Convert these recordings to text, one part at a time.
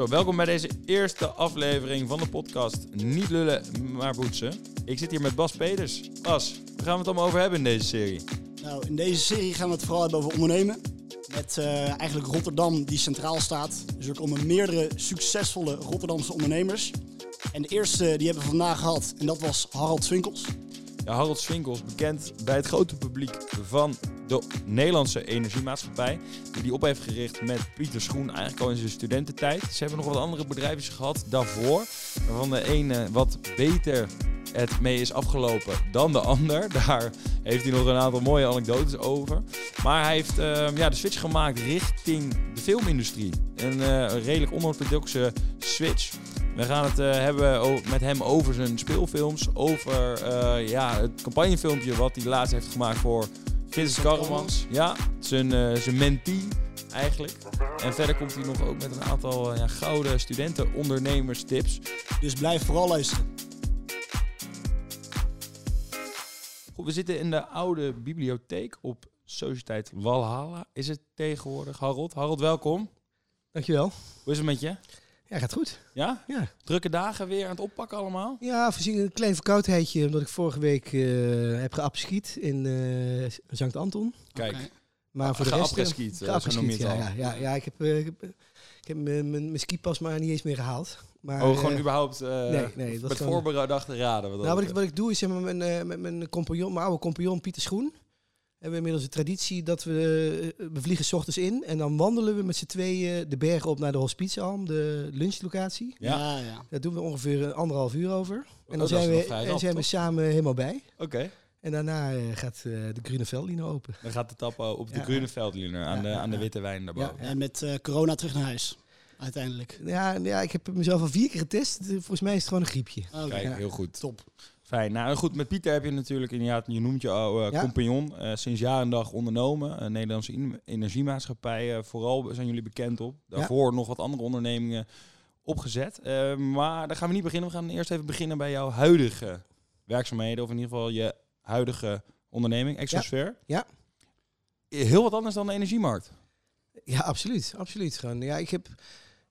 Zo, welkom bij deze eerste aflevering van de podcast Niet lullen, maar boetsen. Ik zit hier met Bas Peters. Bas, waar gaan we het allemaal over hebben in deze serie? Nou, in deze serie gaan we het vooral hebben over ondernemen. Met eh, eigenlijk Rotterdam die centraal staat. Dus er komen meerdere succesvolle Rotterdamse ondernemers. En de eerste die hebben we vandaag gehad en dat was Harald Swinkels. Ja, Harold Swinkels, bekend bij het grote publiek van de Nederlandse Energiemaatschappij. Die die op heeft gericht met Pieter Schoen eigenlijk al in zijn studententijd. Ze hebben nog wat andere bedrijven gehad daarvoor. Waarvan de ene wat beter het mee is afgelopen dan de ander. Daar heeft hij nog een aantal mooie anekdotes over. Maar hij heeft uh, ja, de switch gemaakt richting de filmindustrie. Een uh, redelijk onorthodoxe switch. We gaan het uh, hebben met hem over zijn speelfilms. Over uh, ja, het campagnefilmpje wat hij laatst heeft gemaakt voor Vincent Karremans. Ja, zijn, uh, zijn mentee eigenlijk. En verder komt hij nog ook met een aantal ja, gouden studenten ondernemers tips. Dus blijf vooral luisteren. Goed, we zitten in de oude bibliotheek op Sociëteit Walhalla. Is het tegenwoordig, Harold? Harold, welkom. Dankjewel. Hoe is het met je? Ja, gaat goed. Ja? Ja. Drukke dagen weer aan het oppakken allemaal? Ja, voorzien een klein verkoudheidje, omdat ik vorige week uh, heb geapschiet in uh, Sankt Anton. Kijk. Okay. Maar voor de rest... Geapschiet, uh, zo noem je het ja, al. Ja, ja, ja, ik heb, ik heb, ik heb mijn skipas maar niet eens meer gehaald. Maar, oh, gewoon überhaupt nee, nee, met gewoon... voorbedachte raden? Wat nou, wat ik, wat ik doe is zeg maar, met, met mijn compagnon, mijn oude compagnon Pieter Schoen hebben we inmiddels de traditie dat we, we vliegen s ochtends in en dan wandelen we met z'n tweeën de bergen op naar de Hospitsalm, de lunchlocatie. Ja, ja. Daar doen we ongeveer een anderhalf uur over. En dan oh, zijn, we, en zijn we samen helemaal bij. Oké. Okay. En daarna gaat de Grune Veldline open. Dan gaat de tappen op de ja, Grune Veldline aan, ja, de, aan de witte wijn daarboven. Ja, en met uh, corona terug naar huis. Uiteindelijk. Ja, ja, ik heb mezelf al vier keer getest. Volgens mij is het gewoon een griepje. Okay. Kijk, heel goed. Top. Fijn. Nou goed, met Pieter heb je natuurlijk inderdaad, je noemt je al uh, ja. compagnon, uh, sinds jaar en dag ondernomen. Een Nederlandse energiemaatschappij, vooral zijn jullie bekend op. Daarvoor ja. nog wat andere ondernemingen opgezet. maar daar gaan we niet beginnen. We gaan eerst even beginnen bij jouw huidige werkzaamheden, of in ieder geval je huidige onderneming, Exosfeer. Ja. ja. Heel wat anders dan de energiemarkt. Ja, absoluut. Absoluut. Gewoon. Ja, ik heb...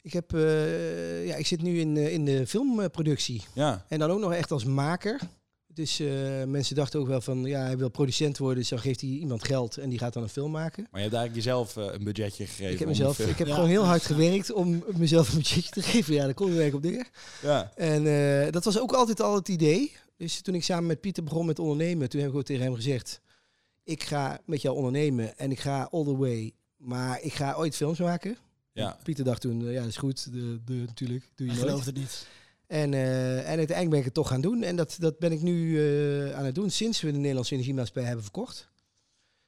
Ik, heb, uh, ja, ik zit nu in, uh, in de filmproductie. Ja. En dan ook nog echt als maker. Dus uh, mensen dachten ook wel van, ja, hij wil producent worden, dus dan geeft hij iemand geld en die gaat dan een film maken. Maar je hebt eigenlijk jezelf een budgetje gegeven. Ik heb, mezelf, ik heb ja. gewoon heel hard gewerkt om mezelf een budgetje te geven. Ja, daar kon ik werk op dingen. Ja. En dat was ook altijd al het idee. Dus toen ik samen met Pieter begon met ondernemen, toen heb ik ook tegen hem gezegd, ik ga met jou ondernemen en ik ga all the way, maar ik ga ooit films maken. Ja. Pieter dacht toen, ja, dat is goed, de, de, natuurlijk. Doe je Hij geloofde het niet. En, uh, en uiteindelijk ben ik het toch gaan doen. En dat, dat ben ik nu uh, aan het doen sinds we de Nederlandse Energiemaatschappij hebben verkocht.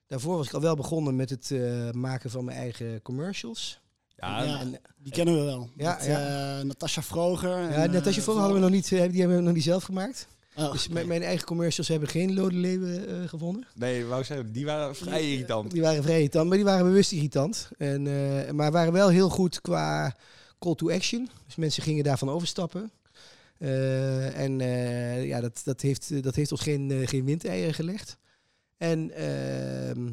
Daarvoor was ik al wel begonnen met het uh, maken van mijn eigen commercials. Ja, ja en, die kennen we wel. Ja, met, ja. Natasha Vroger. Ja, en, Natasha Vroger hadden we nog niet, die hebben we nog niet zelf gemaakt. Oh, dus mijn eigen commercials hebben geen lode leeuwen uh, gevonden. Nee, wou zeggen, die waren vrij irritant. Die waren vrij irritant, maar die waren bewust irritant. En, uh, maar waren wel heel goed qua call to action. Dus mensen gingen daarvan overstappen. Uh, en ja, dat, dat, heeft, dat heeft ons geen, geen windeieren gelegd. En, ehm,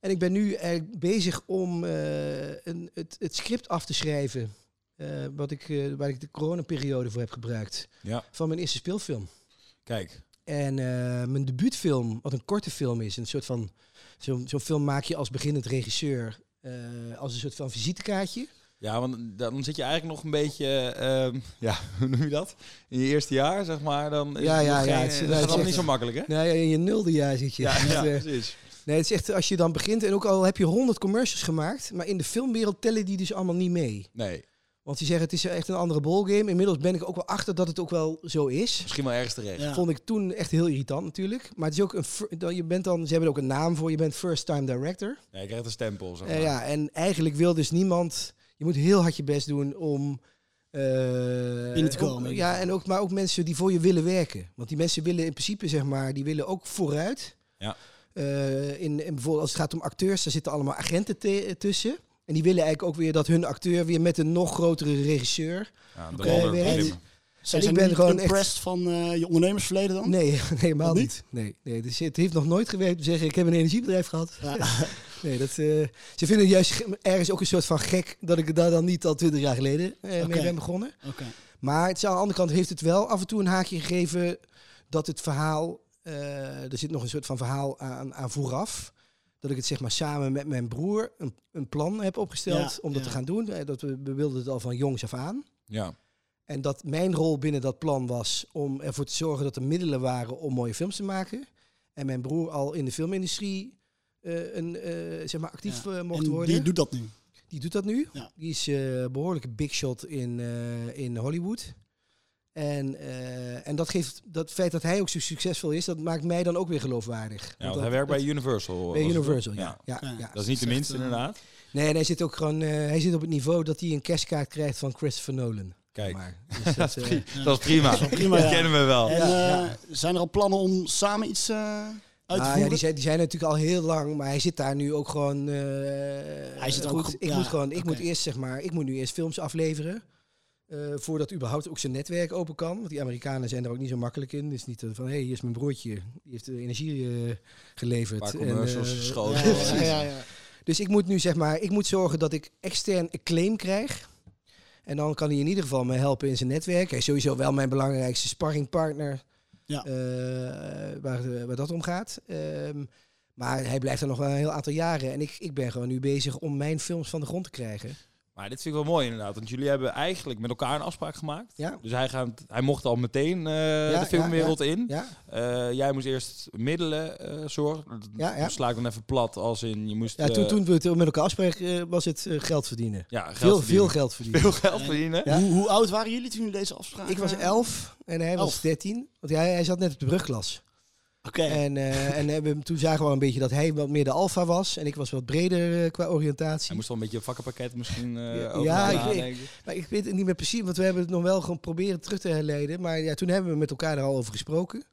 en ik ben nu bezig om een, het, het script af te schrijven. wat ik, waar ik de coronaperiode voor heb gebruikt. Ja. Van mijn eerste speelfilm. Kijk. En uh, mijn debuutfilm, wat een korte film is, een soort van zo'n zo film maak je als beginnend regisseur uh, als een soort van visitekaartje. Ja, want dan zit je eigenlijk nog een beetje, uh, ja, hoe noem je dat? In je eerste jaar, zeg maar, dan is ja, het ja, geen, ja, het is, het niet zo makkelijk, hè? Nee, in je nulde jaar zit je. Ja, dus, ja precies. Nee, het is echt als je dan begint en ook al heb je honderd commercials gemaakt, maar in de filmwereld tellen die dus allemaal niet mee. Nee. Want die zeggen het is echt een andere ballgame. Inmiddels ben ik ook wel achter dat het ook wel zo is. Misschien wel ergens terecht. Ja. Vond ik toen echt heel irritant natuurlijk. Maar het is ook een. Je bent dan, ze hebben er ook een naam voor. Je bent first time director. Ja, je krijgt een stempel. Zeg uh, maar. ja, en eigenlijk wil dus niemand. Je moet heel hard je best doen om. Uh, Binnen te komen. Ook, ja, en ook, maar ook mensen die voor je willen werken. Want die mensen willen in principe, zeg maar, die willen ook vooruit. Ja. Uh, in, in bijvoorbeeld als het gaat om acteurs, daar zitten allemaal agenten tussen. En die willen eigenlijk ook weer dat hun acteur weer met een nog grotere regisseur ja, uh, werkt. Zijn ik ben gewoon impressed echt... van uh, je ondernemersverleden dan? Nee, nee helemaal niet. Nee, nee, dus het heeft nog nooit gewerkt om te zeggen, ik heb een energiebedrijf gehad. Ja. Nee, dat, eh, ze vinden het juist ge- ergens ook een soort van gek dat ik daar dan niet al twintig jaar geleden eh, mee ben begonnen. Oké. Maar het is aan de andere kant heeft het wel af en toe een haakje gegeven dat het verhaal, eh, er zit nog een soort van verhaal aan, aan vooraf. Dat ik het zeg maar samen met mijn broer een, een plan heb opgesteld Ja, om dat ja. te gaan doen. Eh, Dat we, we wilden het al van jongs af aan. Ja. En dat mijn rol binnen dat plan was om ervoor te zorgen dat er middelen waren om mooie films te maken. En mijn broer al in de filmindustrie eh, een, eh, zeg maar actief Ja. eh, mocht En worden. die doet dat nu. Die doet dat nu. Ja. Die is eh behoorlijke big shot in, eh, in Hollywood. En, eh, en dat geeft dat feit dat hij ook zo succesvol is, dat maakt mij dan ook weer geloofwaardig. Ja, Want want dat- hij werkt bij Universal. bij Universal, ja. Ja, Ja. ja. Dat is niet de minste, inderdaad. Nee, en hij zit ook gewoon, eh, hij zit op het niveau dat hij een cashkaart krijgt van Christopher Nolan. Kijk, Maar, dus dat, eh, dat is prima. Dat is wel prima, Dat ja. kennen we wel. En eh, zijn er al plannen om samen iets eh, uit te nou, ja, voeren? die, zijn, die zijn natuurlijk al heel lang, maar hij zit daar nu ook gewoon. eh, Hij zit goed. ik ja, moet gewoon, ik moet eerst zeg maar, ik moet nu eerst films afleveren. Eh, voordat überhaupt ook zijn netwerk open kan. Want die Amerikanen zijn er ook niet zo makkelijk in. Het is niet eh, van, hé, hey, hier is mijn broertje. Die heeft de energie eh, geleverd. Een paar En, commercials eh, geschoten. ja, ja, ja, ja. Dus ik moet nu zeg maar, ik moet zorgen dat ik extern acclaim krijg. En dan kan hij in ieder geval me helpen in zijn netwerk. Hij is sowieso wel mijn belangrijkste sparringpartner. Ja. eh, waar, eh, waar dat om gaat. Ehm, maar hij blijft er nog wel een heel aantal jaren. En ik, ik ben gewoon nu bezig om mijn films van de grond te krijgen. Maar dit vind ik wel mooi inderdaad. Want jullie hebben eigenlijk met elkaar een afspraak gemaakt. Ja. Dus hij, gaat, hij mocht al meteen eh, Ja, de filmwereld in. Ja, Eh, jij moest eerst middelen eh, zorgen. Dat Ja, ja. sla ik dan even plat als in je moest... ja toen, toen we het met elkaar afspraken, eh, was het geld verdienen. ja, geld veel, verdienen. veel geld verdienen. Veel geld En- verdienen. Ja. Hoe, hoe oud waren jullie toen jullie deze afspraak Ik was elf en hij was dertien. Want hij, hij zat net op de brugklas. Oké. En, eh, en hebben, toen zagen we wel een beetje dat hij wat meer de alfa was. En ik was wat breder eh, qua oriëntatie. Hij moest wel een beetje een vakkenpakket misschien eh Ja, over ja, ik- nadenken. Maar ik weet het niet meer precies, want we hebben het nog wel gewoon proberen terug te herleiden. Maar ja, toen hebben we met elkaar er al over gesproken.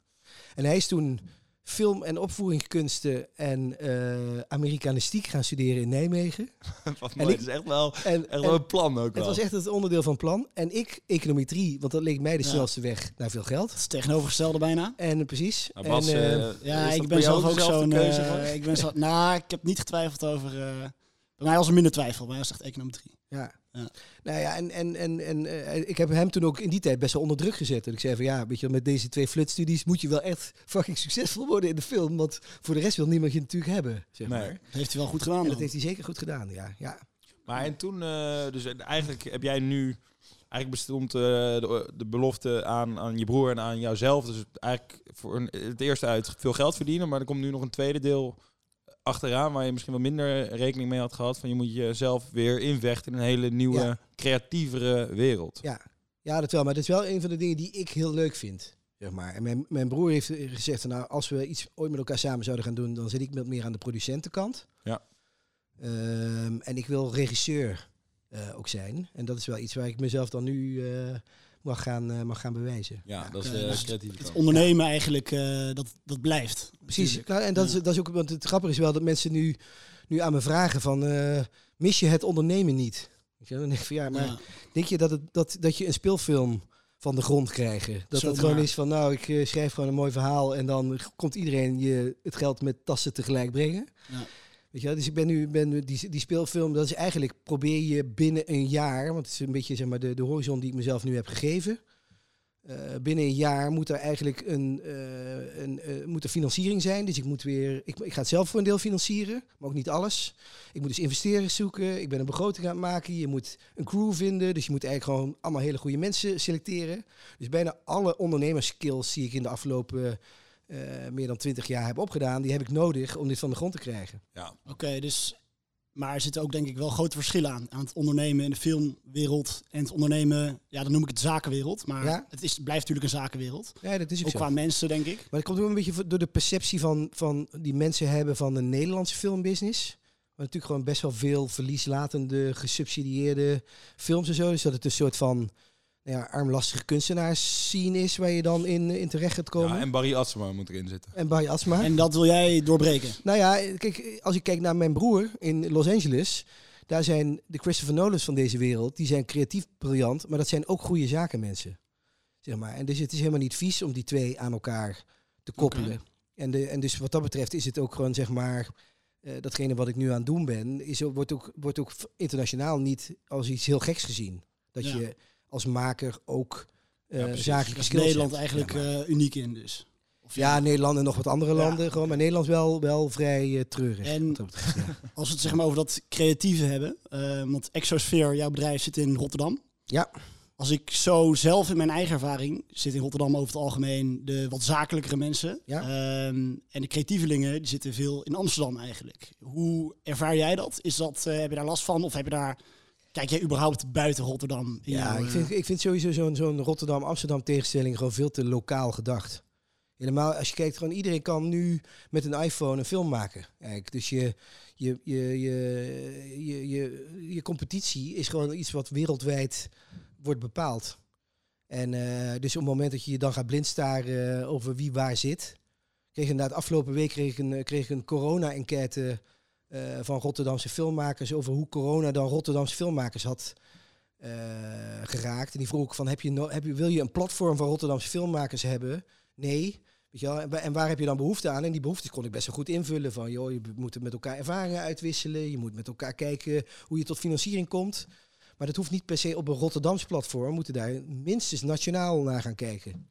En hij is toen film- en opvoeringskunsten en eh Amerikanistiek gaan studeren in Nijmegen. Wat En mooi. ik- Het is echt wel, En, echt en wel een plan ook het wel. was echt het onderdeel van het plan. En ik econometrie, want dat leek mij de Ja. snelste weg naar veel geld. Het is tegenovergestelde bijna. En precies. Nou, Bas, en, eh, eh, Ja, dat ik ben zelf ook dezelfde zo'n... ik ben zo, nou, ik heb niet getwijfeld over... eh, bij mij was er minder twijfel. Bij mij was het echt econometrie. Ja. Ja. Nou ja, en, en, en, en eh, ik heb hem toen ook in die tijd best wel onder druk gezet. Dat ik zei van ja, weet je, met deze twee flutstudies moet je wel echt fucking succesvol worden in de film. Want voor de rest wil niemand je natuurlijk hebben, zeg Nee. maar. Dat heeft hij wel goed gedaan En dat dan. heeft hij zeker goed gedaan, ja. ja. Maar en toen, eh, dus eigenlijk heb jij nu, eigenlijk bestond eh, de, de belofte aan, aan je broer en aan jouzelf. Dus eigenlijk voor een, het eerste uit veel geld verdienen, maar er komt nu nog een tweede deel achteraan waar je misschien wel minder rekening mee had gehad. Van je moet jezelf weer invechten in een hele nieuwe, Ja. creatievere wereld. Ja. ja, dat wel. Maar dat is wel een van de dingen die ik heel leuk vind. Zeg maar. En mijn, mijn broer heeft gezegd, nou, als we iets ooit met elkaar samen zouden gaan doen, dan zit ik met meer aan de producentenkant. Ja. Ehm, en ik wil regisseur eh, ook zijn. En dat is wel iets waar ik mezelf dan nu eh, mag, gaan, eh, mag gaan bewijzen. Ja, dat is Oké, de dus creatieve Het ondernemen eigenlijk, eh, dat, dat blijft. Precies. Nou, en dat, Ja. is, dat is ook, want het grappige is wel dat mensen nu, nu aan me vragen van, eh, mis je het ondernemen niet? Dan denk ik van ja, maar Ja. denk je dat, het, dat, dat je een speelfilm van de grond krijgen? Dat dat gewoon is van, nou, ik eh, schrijf gewoon een mooi verhaal en dan komt iedereen je het geld met tassen tegelijk brengen. Ja. Weet dus ik ben nu, ben die, die speelfilm, dat is eigenlijk, probeer je binnen een jaar, want het is een beetje zeg maar, de, de horizon die ik mezelf nu heb gegeven. Eh, binnen een jaar moet er eigenlijk een, eh, een eh, moet er financiering zijn. Dus ik moet weer, ik, ik ga het zelf voor een deel financieren, maar ook niet alles. Ik moet dus investeerders zoeken. Ik ben een begroting aan het maken. Je moet een crew vinden. Dus je moet eigenlijk gewoon allemaal hele goede mensen selecteren. Dus bijna alle ondernemerskills die ik in de afgelopen eh, meer dan twintig jaar heb opgedaan, die heb ik nodig om dit van de grond te krijgen. Ja. Oké, dus... Maar er zitten ook denk ik wel grote verschillen aan. Aan het ondernemen in de filmwereld en het ondernemen... Ja, dan noem ik het zakenwereld. Maar Ja. het, is, het blijft natuurlijk een zakenwereld. Ja, dat is ook, Ook qua mensen, denk ik. Maar dat komt ook een beetje door de perceptie van, van die mensen hebben van de Nederlandse filmbusiness. Maar natuurlijk gewoon best wel veel verlieslatende, gesubsidieerde films en zo. Dus dat het een soort van nou ja, armlastige kunstenaars scene is waar je dan in, in terecht gaat komen. Ja, en, en Barry Atsma moet erin zitten. Barry Asma. En dat wil jij doorbreken. Nou ja, kijk, als ik kijk naar mijn broer in Los Angeles, daar zijn de Christopher Nolans van deze wereld, die zijn creatief briljant, maar dat zijn ook goede zakenmensen. Zeg maar. En dus het is helemaal niet vies om die twee aan elkaar te koppelen. En, de, en dus wat dat betreft is het ook gewoon, zeg maar, eh, datgene wat ik nu aan het doen ben, is, ook- wordt, ook, wordt ook internationaal niet als iets heel geks gezien. Dat Ja. je als maker ook eh, Ja, precies. zakelijke Daar is Nederland eigenlijk eh, uniek in dus. Of ja, Nederland en nog wat andere landen. Gewoon, maar Nederland wel, wel vrij eh, treurig. En-. Als we het zeg maar over dat creatieve hebben. eh, want Exosphere, jouw bedrijf zit in Rotterdam. Ja. Als ik zo zelf in mijn eigen ervaring zit in Rotterdam over het algemeen de wat zakelijkere mensen. Ja. Ehm, en de creatievelingen die zitten veel in Amsterdam eigenlijk. Hoe ervaar jij dat? Is dat eh, heb je daar last van? Of heb je daar, kijk jij überhaupt buiten Rotterdam? Ja, jouw, ik vind, eh, ik vind sowieso zo'n zo'n Rotterdam-Amsterdam tegenstelling gewoon veel te lokaal gedacht. Helemaal als je kijkt, gewoon iedereen kan nu met een iPhone een film maken. Eigenlijk. Dus je, je, je, je, je, je, je competitie is gewoon iets wat wereldwijd wordt bepaald. En eh, dus op het moment dat je je dan gaat blindstaren eh, over wie waar zit. Kreeg inderdaad afgelopen week kreeg ik een, kreeg een corona-enquête eh, van Rotterdamse filmmakers over hoe corona dan Rotterdamse filmmakers had eh, geraakt. En die vroeg ik van, heb je heb je, wil je een platform van Rotterdamse filmmakers hebben? Nee. Weet je wel? En, wa- en waar heb je dan behoefte aan? En die behoeftes kon ik best wel goed invullen. Van, joh, je moet met elkaar ervaringen uitwisselen. Je moet met elkaar kijken hoe je tot financiering komt. Maar dat hoeft niet per se op een Rotterdamse platform. We moeten daar minstens nationaal naar gaan kijken.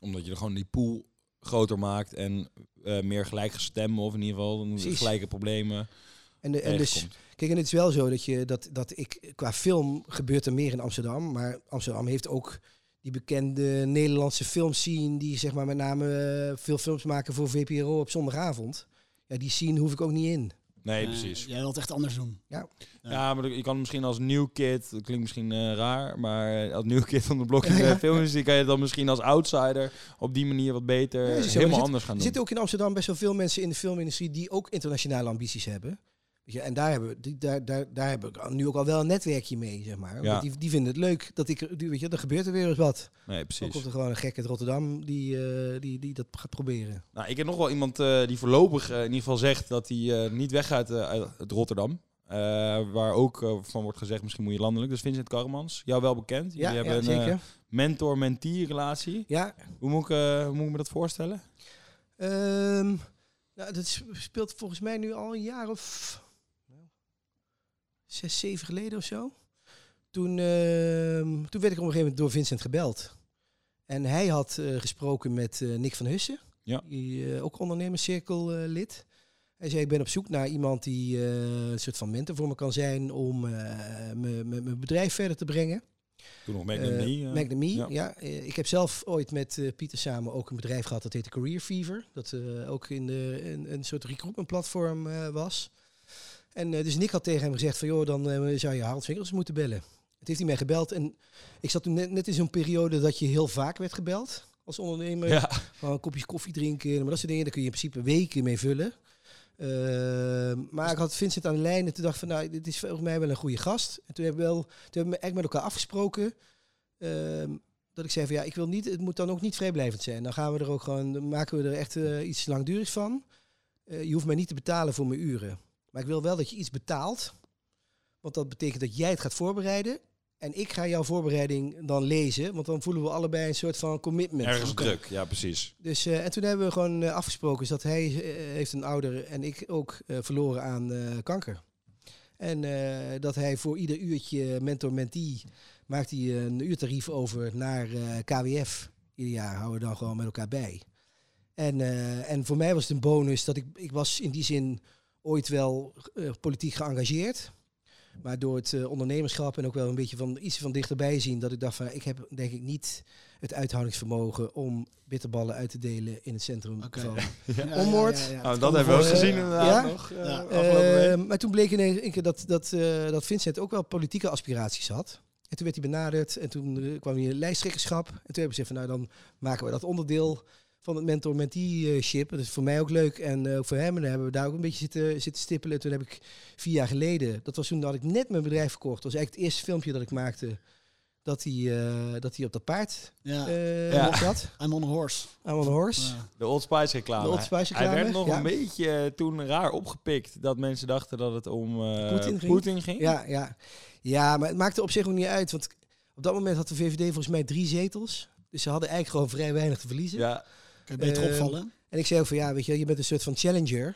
Omdat je er gewoon die pool groter maakt en eh, meer gelijkgestemmen of in ieder geval Precies. gelijke problemen En, de, en dus, kijk, en het is wel zo dat, je, dat, dat ik, qua film gebeurt er meer in Amsterdam. Maar Amsterdam heeft ook die bekende Nederlandse filmscene, die zeg maar met name eh, veel films maken voor VPRO op zondagavond. Ja, die scene hoef ik ook niet in. Nee, eh, precies. Jij wilt het echt anders doen. Ja, maar je kan misschien als nieuw kid, dat klinkt misschien eh, raar, maar eh, als nieuw kid van de blokje Ja, ja. filmindustrie kan je het dan misschien als outsider op die manier wat beter Ja. Er helemaal zit- anders gaan Er doen. zitten ook in Amsterdam best wel veel mensen in de filmindustrie die ook internationale ambities hebben. Je, en daar hebben, we- die, daar, daar, daar heb ik nu ook al wel een netwerkje mee, zeg maar. Ja. Die, die vinden het leuk dat ik, die, weet je, er gebeurt er weer eens wat. Nee, Dan precies. komt er gewoon een gek uit Rotterdam die, eh, die, die dat gaat proberen. Nou, ik heb nog wel iemand eh, die voorlopig eh, in ieder geval zegt dat hij niet weggaat uit uit Rotterdam. Waar ook van wordt gezegd, misschien moet je landelijk. Dus Vincent Karmans, jou wel bekend. Ja, Jullie ja hebben een zeker. eh, mentor-mentee relatie. ja, Hoe moet, ik, hoe moet ik me dat voorstellen? Ehm, nou, dat speelt volgens mij nu al een jaar of zes, zeven geleden of zo. Toen, ehm, toen werd ik op een gegeven moment door Vincent gebeld. En hij had eh, gesproken met eh, Nick van Hussen, Ja. die, eh, ook ondernemerscirkel lid. Hij zei, ik ben op zoek naar iemand die een soort van mentor voor me kan zijn om me- mijn bedrijf verder te brengen. Toen nog Magnum Me, ja. ja. Ik heb zelf ooit met Pieter samen ook een bedrijf gehad dat heette Career Fever. Dat ook in de, een, een soort recruitment platform was. En eh, dus Nick had tegen hem gezegd van joh, dan eh, zou je Harold Vinkels moeten bellen. Het heeft hij mij gebeld en ik zat toen net, net in zo'n periode dat je heel vaak werd gebeld als ondernemer. Ja, Gewoon een kopje koffie drinken, maar dat soort dingen, daar kun je in principe weken mee vullen. Eh, maar ik had Vincent aan de lijn en toen dacht van, nou, dit is volgens mij wel een goede gast. En toen hebben we, wel, toen hebben we echt met elkaar afgesproken ehm, dat ik zei van, ja, ik wil niet, het moet dan ook niet vrijblijvend zijn. Dan gaan we er ook gewoon, dan maken we er echt eh, iets langdurigs van. Je hoeft mij niet te betalen voor mijn uren. Maar ik wil wel dat je iets betaalt. Want dat betekent dat jij het gaat voorbereiden. En ik ga jouw voorbereiding dan lezen. Want dan voelen we allebei een soort van commitment. ergens druk. Ja, precies. Dus, eh, en toen hebben we gewoon eh, afgesproken dus dat hij eh, heeft een ouder en ik ook verloren aan kanker. En dat hij voor ieder uurtje mentor-mentee maakt hij een uurtarief over naar KWF. Ieder jaar houden we dan gewoon met elkaar bij. En, en voor mij was het een bonus dat ik, ik was in die zin ooit wel eh, politiek geëngageerd. Maar door het eh, ondernemerschap en ook wel een beetje van iets van dichterbij zien, dat ik dacht van ik heb denk ik niet het uithoudingsvermogen om bitterballen uit te delen in het centrum Oké. van Ja, Onmoord. ja, ja, ja. Nou, dat kan hebben we ook me gezien inderdaad Ja? nog. eh. Eh, maar toen bleek in één keer dat, dat, eh, dat Vincent ook wel politieke aspiraties had. En toen werd hij benaderd en toen eh, kwam hij in lijsttrekkerschap. En toen hebben we gezegd van nou dan maken we dat onderdeel van het mentor-mentee-ship. Dat is voor mij ook leuk en eh, ook voor hem. En dan hebben we daar ook een beetje zitten, zitten stippelen. Toen heb ik vier jaar geleden, dat was toen dat ik net mijn bedrijf verkocht. Dat was eigenlijk het eerste filmpje dat ik maakte. Dat hij, eh, dat hij op dat paard Ja, eh Ja. zat. I'm on a horse. I'm on a horse. Ja. De Old Spice reclame. De Old Spice Hij reclame, werd nog ja. een beetje eh, toen raar opgepikt dat mensen dachten dat het om eh, Poetin ging? Ging. Ja, ja. ja, maar het maakte op zich ook niet uit. Want op dat moment had de VVD volgens mij drie zetels. Dus ze hadden eigenlijk gewoon vrij weinig te verliezen. Ja, Kun je beter Ehm, opvallen? En ik zei ook van ja, weet je, je bent een soort van challenger.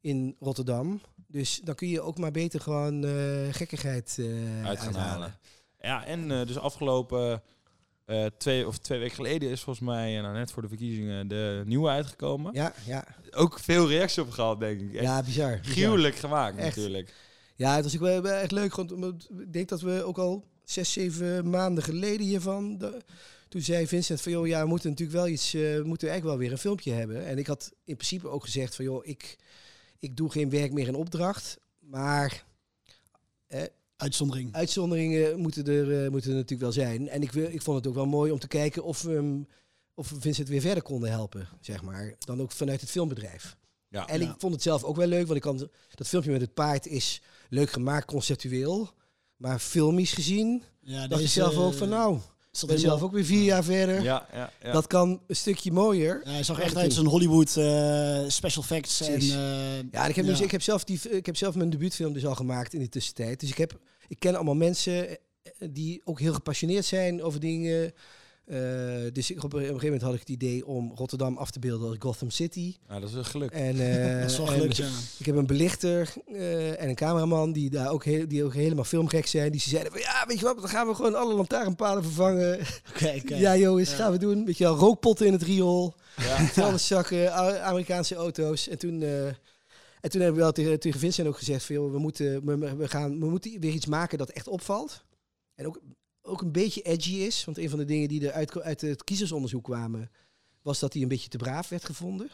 in Rotterdam. Dus dan kun je ook maar beter gewoon eh, gekkigheid eh, uit gaan uithalen. halen. Ja, en eh, dus afgelopen eh, twee of twee weken geleden is volgens mij, nou, net voor de verkiezingen, de nieuwe uitgekomen. Ja, ja. Ook veel reacties op gehad, denk ik. Echt ja, bizar. gruwelijk gemaakt Echt. natuurlijk. Ja, het was ook wel, echt leuk. Want omdat- ik denk dat we ook al zes, zeven maanden geleden hiervan. de- toen zei Vincent van joh, ja, we moeten natuurlijk wel iets. eh, we moeten eigenlijk wel weer een filmpje hebben. En ik had in principe ook gezegd van joh, ik, ik doe geen werk meer in opdracht. Maar Uitzondering. uitzonderingen moeten er, eh, moeten er natuurlijk wel zijn. En ik, wil, ik vond het ook wel mooi om te kijken of we, hem- of we Vincent weer verder konden helpen, zeg maar. Dan ook vanuit het filmbedrijf. Ja. En Ja. ik vond het zelf ook wel leuk, want ik kan, dat filmpje met het paard is leuk gemaakt, conceptueel. Maar filmisch gezien, Ja, dacht ik zelf ook van nou, zat ben zelf ook weer vier jaar verder. Ja, ja, ja. Dat kan een stukje mooier. Ja, hij zag Echt uit een- als een Hollywood eh, special effects. En, eh, Ja, en ik heb, Dus, ik, heb zelf die, ik heb zelf mijn debuutfilm dus al gemaakt in de tussentijd. Dus ik, heb, ik ken allemaal mensen eh, die ook heel gepassioneerd zijn over dingen. Eh, dus ik, op, een- gegeven moment had ik het idee om Rotterdam af te beelden als Gotham City. Ja, dat is een geluk. En, eh, dat is wel en gelukt, ja. Ik heb een belichter eh, en een cameraman die daar ook, heel, die ook helemaal filmgek zijn. Die ze zeiden van ja, weet je wat, dan gaan we gewoon alle lantaarnpalen vervangen. Kijk, Ja jongens, Ja. gaan we doen. Weet je wel, rookpotten in het riool. Ja. A- Amerikaanse auto's. En toen, eh, en toen hebben we wel tegen, tegen Vincent ook gezegd van joh, we moeten, we, we gaan, we moeten weer iets maken dat echt opvalt. En ook, ook een beetje edgy is. Want een van de dingen die er uit, uit het kiezersonderzoek kwamen, was dat hij een beetje te braaf werd gevonden.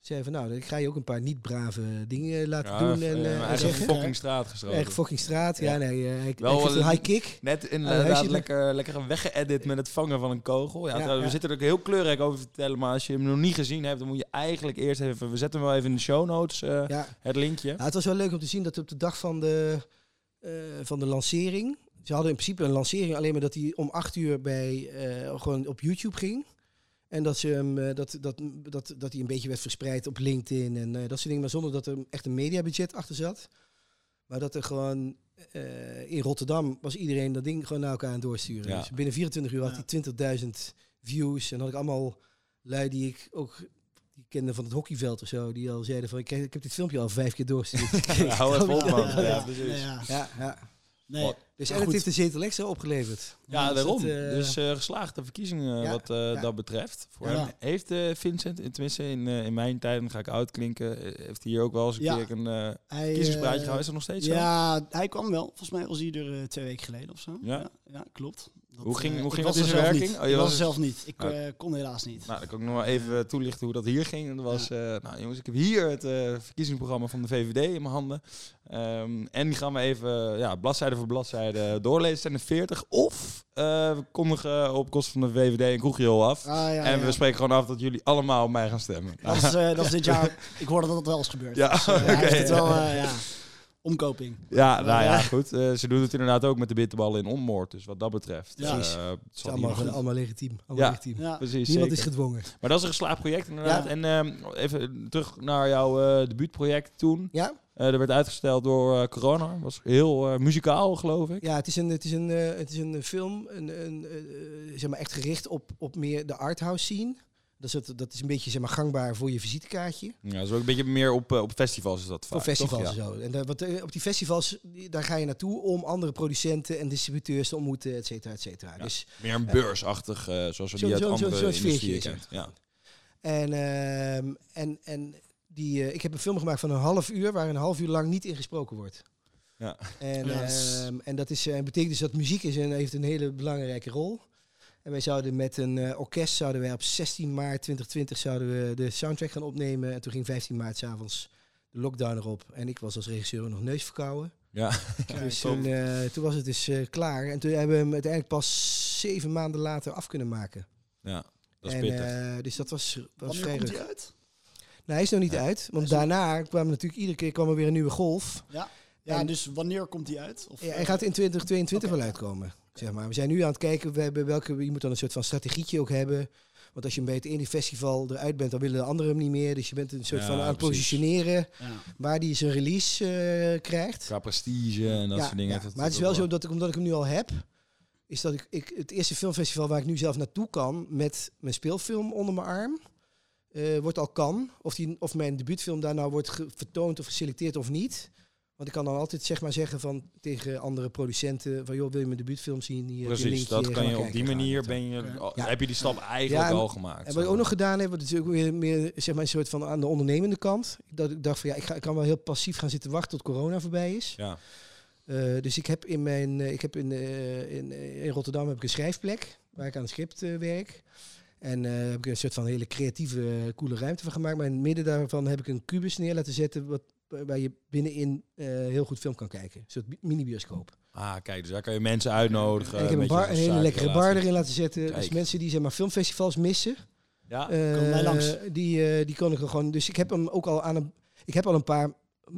Zei van nou, dan ga je ook een paar niet brave dingen laten Ja, doen en, eh, eh, eigen zeggen. fucking straat gestroken. Echt fucking straat. Ja, Ja. nee, eh, hij, Wel hij geeft een- high kick. Net Ah, inderdaad huisje- lekker, lekker weggeëdit met het vangen van een kogel. Ja. We zitten er ook heel kleurrijk over te vertellen, maar als je hem nog niet gezien hebt, dan moet je eigenlijk eerst even... We zetten hem wel even in de show notes, eh, het linkje. Ja, het was wel leuk om te zien dat op de dag van de, eh, van de lancering. Ze hadden in principe een lancering, alleen maar dat hij om acht uur bij, eh, gewoon op YouTube ging. En dat, ze hem, eh, dat, dat, dat, dat hij een beetje werd verspreid op LinkedIn en eh, dat soort dingen. Maar zonder dat er echt een mediabudget achter zat. Maar dat er gewoon eh, in Rotterdam was iedereen dat ding gewoon naar elkaar aan het doorsturen. Ja. Dus binnen 24 uur had Ja. hij 20.000 views. En had ik allemaal lui die ik ook die kende van het hockeyveld of zo. Die al zeiden van ik, ik heb dit filmpje al vijf keer doorgestuurd. Ja, hou even op, man. Ja, precies. Ja, ja. Nee. Dus Ja, en het heeft de zetel extra opgeleverd. Ja, dus daarom. het, eh, dus eh, geslaagde verkiezingen Ja, wat eh, ja. dat betreft. Voor Ja. hem. Heeft eh, Vincent, in- tenminste in, eh, in mijn tijd, dan ga ik oud klinken, eh, heeft hij hier ook wel eens een Ja. keer een eh Hij, kiezerspraatje eh, gehouden? Is dat nog steeds zo? Ja, hij kwam wel. Volgens mij was hij er twee weken geleden of zo. Ja? ja, klopt. Dat, Hoe ging- hoe ging was dat in zijn werking? Oh, je ik was was er er- zelf niet. Ik eh, kon helaas niet. Nou, dan kan ik nog wel even toelichten hoe dat hier ging. En dat was, eh, nou jongens, ik heb hier het eh, verkiezingsprogramma van de VVD in mijn handen. Ehm, en die gaan we even, ja, bladzijde voor bladzijde doorlezen. Het zijn er 40. Of eh, we kondigen op kosten van de VVD een kroegriool af. Ah, ja, en ja. we spreken gewoon af dat jullie allemaal op mij gaan stemmen. Dat is, eh, dat is dit jaar. Ik hoorde dat het wel eens gebeurd. Ja, Dus, eh, het wel, eh, ja. Omkoping. Ja, nou ja, goed. Eh, ze doen het inderdaad ook met de bitterballen in onmoord. Dus wat dat betreft. Ja. eh, Precies. het is allemaal, allemaal legitiem. Allemaal Ja. legitiem. Ja. Precies, Niemand zeker. is gedwongen. Maar dat is een geslaagd project inderdaad. Ja. En ehm, even terug naar jouw eh, debuutproject toen. Ja? Eh dat werd uitgesteld door eh, corona. Was heel eh, muzikaal, geloof ik. Ja, het is een, het is een, eh, het is een film, een, een, zeg maar echt gericht op, op meer de arthouse scene. Dat is, het, dat is een beetje zeg maar, gangbaar voor je visitekaartje. Ja, dat is ook een beetje meer op, op festivals is dat Voor vaak, toch? festivals Ja. en zo. En daar, wat, op die festivals, daar ga je naartoe om andere producenten en distributeurs te ontmoeten, et cetera, et cetera. Ja. Dus, Meer een beursachtig, eh, zoals we Zo- die uit zo- zo- andere sfeertje industrieën kennen. Ja. en, ehm, en, en die, eh, ik heb een film gemaakt van een half uur, waar een half uur lang niet in gesproken wordt. Ja. En, Ja, dat is- ehm, en dat is, eh, betekent dus dat muziek is en heeft een hele belangrijke rol. En wij zouden met een eh, orkest zouden wij op 16 maart 2020 zouden we de soundtrack gaan opnemen. En toen ging 15 maart s'avonds de lockdown erop. En ik was als regisseur nog neusverkouden. Ja. Dus toen, eh, toen was het dus eh, klaar. En toen hebben we hem uiteindelijk pas zeven maanden later af kunnen maken. ja, dat is en, pittig. eh, dus dat was, was Wanneer vrij komt ruk. hij uit? Nou, hij is nog niet Ja. uit. Want daarna kwam natuurlijk iedere keer kwam er weer een nieuwe golf. Ja, ja En- dus wanneer komt hij uit? Of, Ja, eh, hij gaat in 2022 Oké. wel uitkomen. Zeg maar. We zijn nu aan het kijken, we hebben welke, je moet dan een soort van strategietje ook hebben. Want als je bij het ene festival eruit bent, dan willen de anderen hem niet meer. Dus je bent een soort Ja, van aan het positioneren ja. waar die zijn release eh, krijgt. Qua prestige en dat Ja, soort dingen. Maar het is wel zo dat ik, omdat ik hem nu al heb, is dat ik, ik het eerste filmfestival waar ik nu zelf naartoe kan met mijn speelfilm onder mijn arm. Eh, wordt al kan. Of, die, of mijn debuutfilm daar nou wordt vertoond of geselecteerd of niet. Want ik kan dan altijd zeg maar zeggen van, tegen andere producenten van joh, wil je mijn debuutfilm zien? Hier, Precies, linkje, dat kan je op die manier ben je, Ja. heb je die stap eigenlijk Ja, en- al gemaakt. En wat ik ook nog gedaan heb, dat is ook weer meer zeg maar, een soort van aan de ondernemende kant. Dat ik dacht van ja, ik, ga, ik kan wel heel passief gaan zitten wachten tot corona voorbij is. Ja, Eh, dus ik heb in mijn, eh, ik heb in, eh, in, in Rotterdam heb ik een schrijfplek waar ik aan het script werk. En eh heb ik een soort van hele creatieve, eh, coole ruimte van gemaakt. Maar in het midden daarvan heb ik een kubus neer laten zetten wat, waar je binnenin eh, heel goed film kan kijken. Een soort bi- mini-bioscoop. ah kijk, dus daar kan je mensen uitnodigen. en ik heb een, bar, een hele lekkere bar erin laten zetten. Dus mensen die zeg maar filmfestivals missen, Ja, eh, langs. die, die kon ik er gewoon. Dus ik heb hem ook al aan een. Ik heb al een paar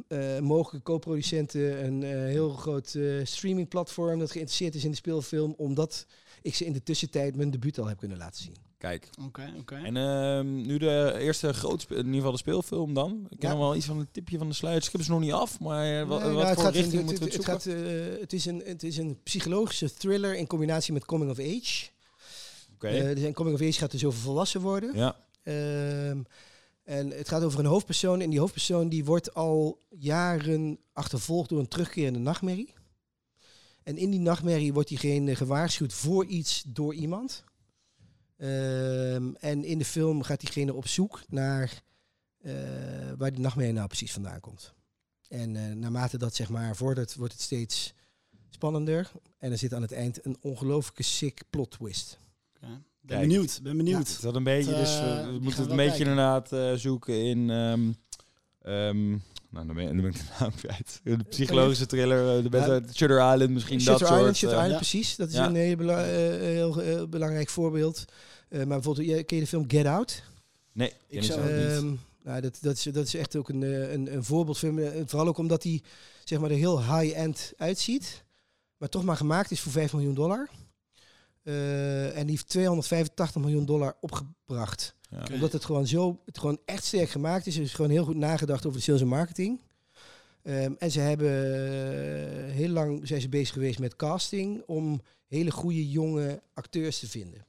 eh, mogelijke co-producenten, een eh, heel groot eh, streamingplatform dat geïnteresseerd is in de speelfilm, omdat ik ze in de tussentijd mijn debuut al heb kunnen laten zien. Kijk. Oké, oké. En ehm, nu de eerste grote, in ieder geval de speelfilm dan. Ik ken Ja. wel iets van een tipje van de sluiters. Ik heb ze nog niet af, maar wat, Nee, wat nou, het voor in- richting het- moeten we het het, zoeken? gaat, eh, het, is een, het is een psychologische thriller in combinatie met coming of age. Oké, Eh, dus coming of age gaat dus over volwassen worden. ja. Ehm, en het gaat over een hoofdpersoon. En die hoofdpersoon die wordt al jaren achtervolgd door een terugkerende nachtmerrie. En in die nachtmerrie wordt diegene gewaarschuwd voor iets door iemand. Ehm, en in de film gaat diegene op zoek naar eh, waar die nachtmerrie nou precies vandaan komt. En eh, naarmate dat zeg maar vordert, wordt het steeds spannender. En er zit aan het eind een ongelooflijke sick plot twist. Oké. Ben benieuwd, ben benieuwd. Is dat een beetje, dus eh, we- gaan moeten het we een beetje kijken. inderdaad eh, zoeken in... ehm, ehm, nou, dan ben, dan ben ik de naam kwijt. De psychologische thriller, eh, de beste, Shutter Island misschien, Shutter dat Island, soort. Shutter eh, Island, ja. precies. Dat is Ja. een heel, bela- eh, heel, heel belangrijk voorbeeld. Maar bijvoorbeeld, ken je de film Get Out? nee, Ik zou- niet. Ehm, nou, dat, dat, is, dat is echt ook een, een, een voorbeeldfilm. Vooral ook omdat hij zeg maar, er heel high-end uitziet. Maar toch maar gemaakt is voor 5 miljoen dollar. En die heeft 285 miljoen dollar opgebracht. Ja. Omdat het gewoon zo, het gewoon echt sterk gemaakt is. Er is gewoon heel goed nagedacht over de sales en marketing. Ehm, en ze hebben eh, heel lang zijn ze bezig geweest met casting om hele goede jonge acteurs te vinden.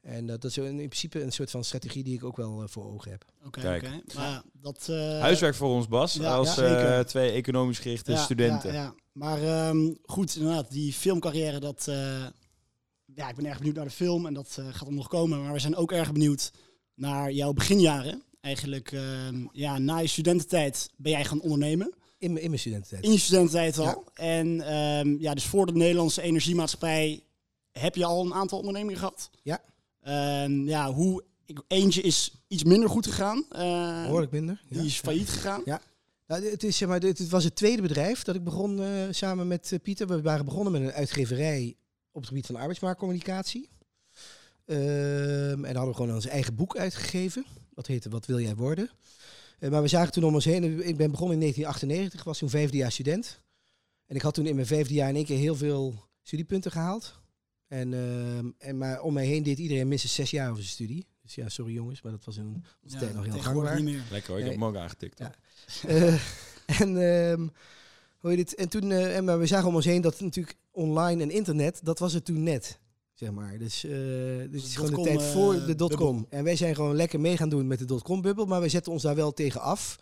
En dat, dat is in principe een soort van strategie die ik ook wel eh, voor ogen heb. Oké. Maar dat... eh, Huiswerk voor ons, Bas, ja, als ja, eh, twee economisch gerichte ja, studenten. Ja, ja. Maar ehm, goed, inderdaad, die filmcarrière, dat... eh, ja, ik ben erg benieuwd naar de film en dat gaat er nog komen. Maar we zijn ook erg benieuwd naar jouw beginjaren. Eigenlijk, ehm, ja, na je studententijd ben jij gaan ondernemen. In, mijn- in mijn studententijd. In je studententijd al. Ja. En ehm, ja, dus voor de Nederlandse Energiemaatschappij heb je al een aantal ondernemingen gehad. Ja. Ja, hoe... Ik, eentje is iets minder goed gegaan. Eh, Behoorlijk minder. ja. die is failliet gegaan. Ja. Nou, het, is, zeg maar, het, het was het tweede bedrijf dat ik begon eh, samen met eh, Pieter. We waren begonnen met een uitgeverij op het gebied van arbeidsmarktcommunicatie. Ehm, en hadden we gewoon ons eigen boek uitgegeven. Dat heette Wat wil jij worden? Eh, maar we zagen toen om ons heen. Ik ben begonnen in 1998, was toen vijfde jaar student. En ik had toen in mijn vijfde jaar in één keer heel veel studiepunten gehaald. En, ehm, en, maar om mij heen deed iedereen minstens zes jaar over zijn studie. Dus ja, sorry jongens, maar dat was in onze tijd nog heel gangbaar. niet meer. Lekker hoor, ik heb hem ook aangetikt. Ja. Eh, en, ehm, hoe heet het? en toen, eh, en maar we zagen om ons heen dat natuurlijk online en internet, dat was het toen net. Zeg maar. Dus, eh, dus het is gewoon de tijd eh, voor de dotcom. En wij zijn gewoon lekker mee gaan doen met de dotcom-bubbel, maar wij zetten ons daar wel tegen af.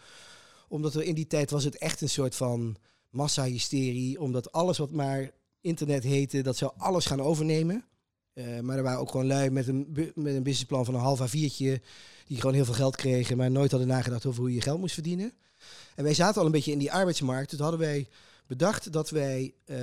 Omdat er in die tijd was het echt een soort van massa-hysterie. Omdat alles wat maar internet heette, dat zou alles gaan overnemen. Eh, maar er waren ook gewoon lui met een, met een businessplan van een half A4'tje. Die gewoon heel veel geld kregen, maar nooit hadden nagedacht over hoe je geld moest verdienen. En wij zaten al een beetje in die arbeidsmarkt. Dus hadden wij bedacht dat wij eh,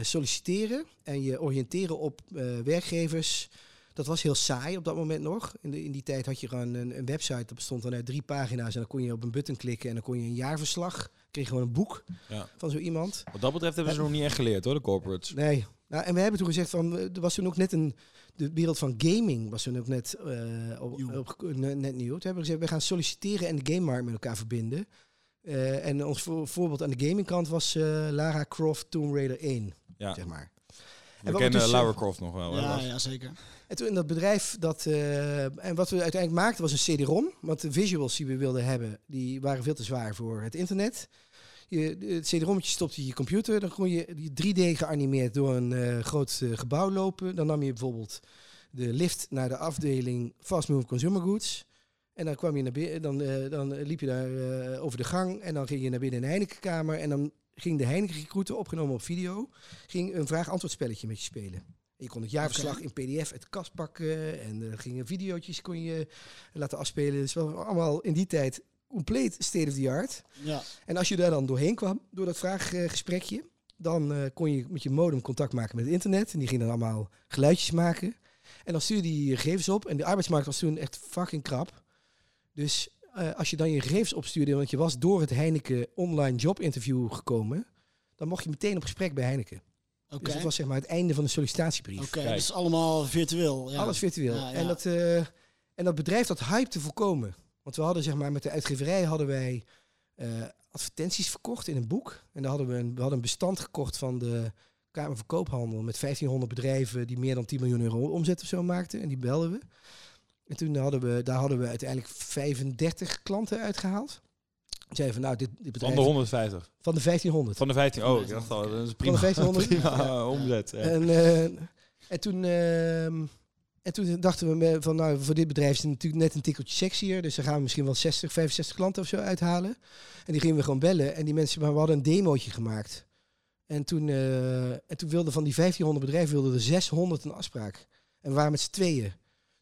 solliciteren en je oriënteren op eh, werkgevers. Dat was heel saai op dat moment nog. In, de, in die tijd had je gewoon een, een website, dat bestond dan uit drie pagina's. En dan kon je op een button klikken en dan kon je een jaarverslag. Kreeg gewoon een boek Ja. van zo iemand. Wat dat betreft hebben ze nog niet echt geleerd hoor, de corporates. Nee. Nou, en we hebben toen gezegd van, er was toen ook net een, de wereld van gaming was toen ook net, eh, op, Nieuw. op- net, net nieuw. Toen hebben we gezegd, we gaan solliciteren en de gamemarkt met elkaar verbinden. Eh, en ons voor- voorbeeld aan de gamingkant was eh, Lara Croft Tomb Raider 1, Ja, zeg maar. we kennen dus, Lara eh, Croft nog wel. Ja, ja, zeker. En toen in dat bedrijf, dat, eh, en wat we uiteindelijk maakten was een CD-ROM. Want de visuals die we wilden hebben, die waren veel te zwaar voor het internet. Je, het CD-ROMtje stopte in je computer, dan kon je die 3D geanimeerd door een eh, groot gebouw lopen. Dan nam je bijvoorbeeld de lift naar de afdeling Fast Moving Consumer Goods. En dan kwam je naar binnen, dan, eh, dan liep je daar eh, over de gang en dan ging je naar binnen in de Heinekenkamer en dan ging de Heineken-recruiter, opgenomen op video, ging een vraag-antwoord spelletje met je spelen. Je kon het jaarverslag in pdf uit de kast pakken en er gingen video's kon je laten afspelen. Dus wel allemaal in die tijd compleet state of the art. Ja. En als je daar dan doorheen kwam, door dat vraaggesprekje, dan eh, kon je met je modem contact maken met het internet. En die ging dan allemaal geluidjes maken. En dan stuurde je je gegevens op. En de arbeidsmarkt was toen echt fucking krap. Dus eh, als je dan je gegevens opstuurde, want je was door het Heineken online job interview gekomen, dan mocht je meteen op gesprek bij Heineken. Oké. Dus dat was zeg maar het einde van de sollicitatiebrief. Oké, Kijk. dus allemaal virtueel. Ja. Alles virtueel. Ja, ja. En, dat, eh, en dat bedrijf dat hype te voorkomen. Want we hadden zeg maar met de uitgeverij hadden wij eh, advertenties verkocht in een boek. En daar hadden we een, we hadden een bestand gekocht van de Kamer van Koophandel met 1500 bedrijven die meer dan 10 miljoen euro omzet of zo maakten. En die belden we. En toen hadden we, daar hadden we uiteindelijk 35 klanten uitgehaald. Zeiden van nou, dit, dit Van bedrijf... de 150. Van de 1500. Van de 15. Oh, ik dacht al, dat is prima. Van de 1500? prima Ja. omzet. ja. En, eh, en, toen, ehm, en toen dachten we van, nou, voor dit bedrijf is het natuurlijk net een tikkeltje sexier. Dus dan gaan we misschien wel 60, 65 klanten of zo uithalen. En die gingen we gewoon bellen. En die mensen, maar we hadden een demootje gemaakt. En toen, eh, en toen wilden van die 1500 bedrijven wilden er 600 een afspraak. En we waren met z'n tweeën.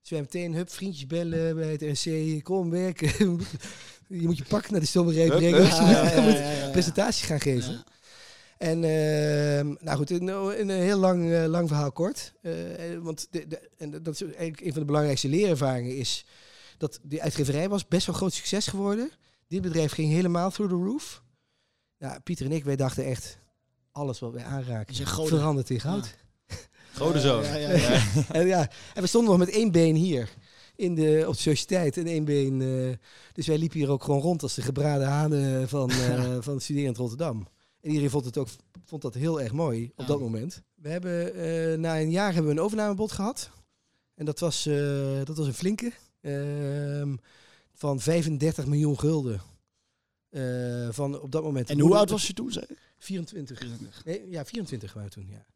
Dus meteen, hup, vriendjes bellen bij het RC. Kom werken. je moet je pak naar de stobberij Hup, brengen. hup. Ja, presentaties gaan geven. Ja. En ehm, nou goed, in, in een heel lang, eh, lang verhaal kort. Eh, want de, de, en dat is eigenlijk een van de belangrijkste leerervaringen is dat die uitgeverij was best wel groot succes geworden. Dit bedrijf ging helemaal through the roof. Ja, Pieter en ik, wij dachten echt, alles wat wij aanraken een verandert in goud. Godenzoon. Ja, ja, ja, ja. En, ja, en we stonden nog met één been hier in de, op de sociëteit en één been. eh, dus wij liepen hier ook gewoon rond als de gebraden hanen van, eh van Studerend Rotterdam. En iedereen vond het ook vond dat heel erg mooi op Ja. dat moment. We hebben eh, na een jaar hebben we een overnamebod gehad. En dat was, eh, dat was een flinke. ehm, van 35 miljoen gulden. Eh, van op dat moment. En hoe oud was je toen? Zeg? 24. Nee, ja, 24 waren we toen, ja.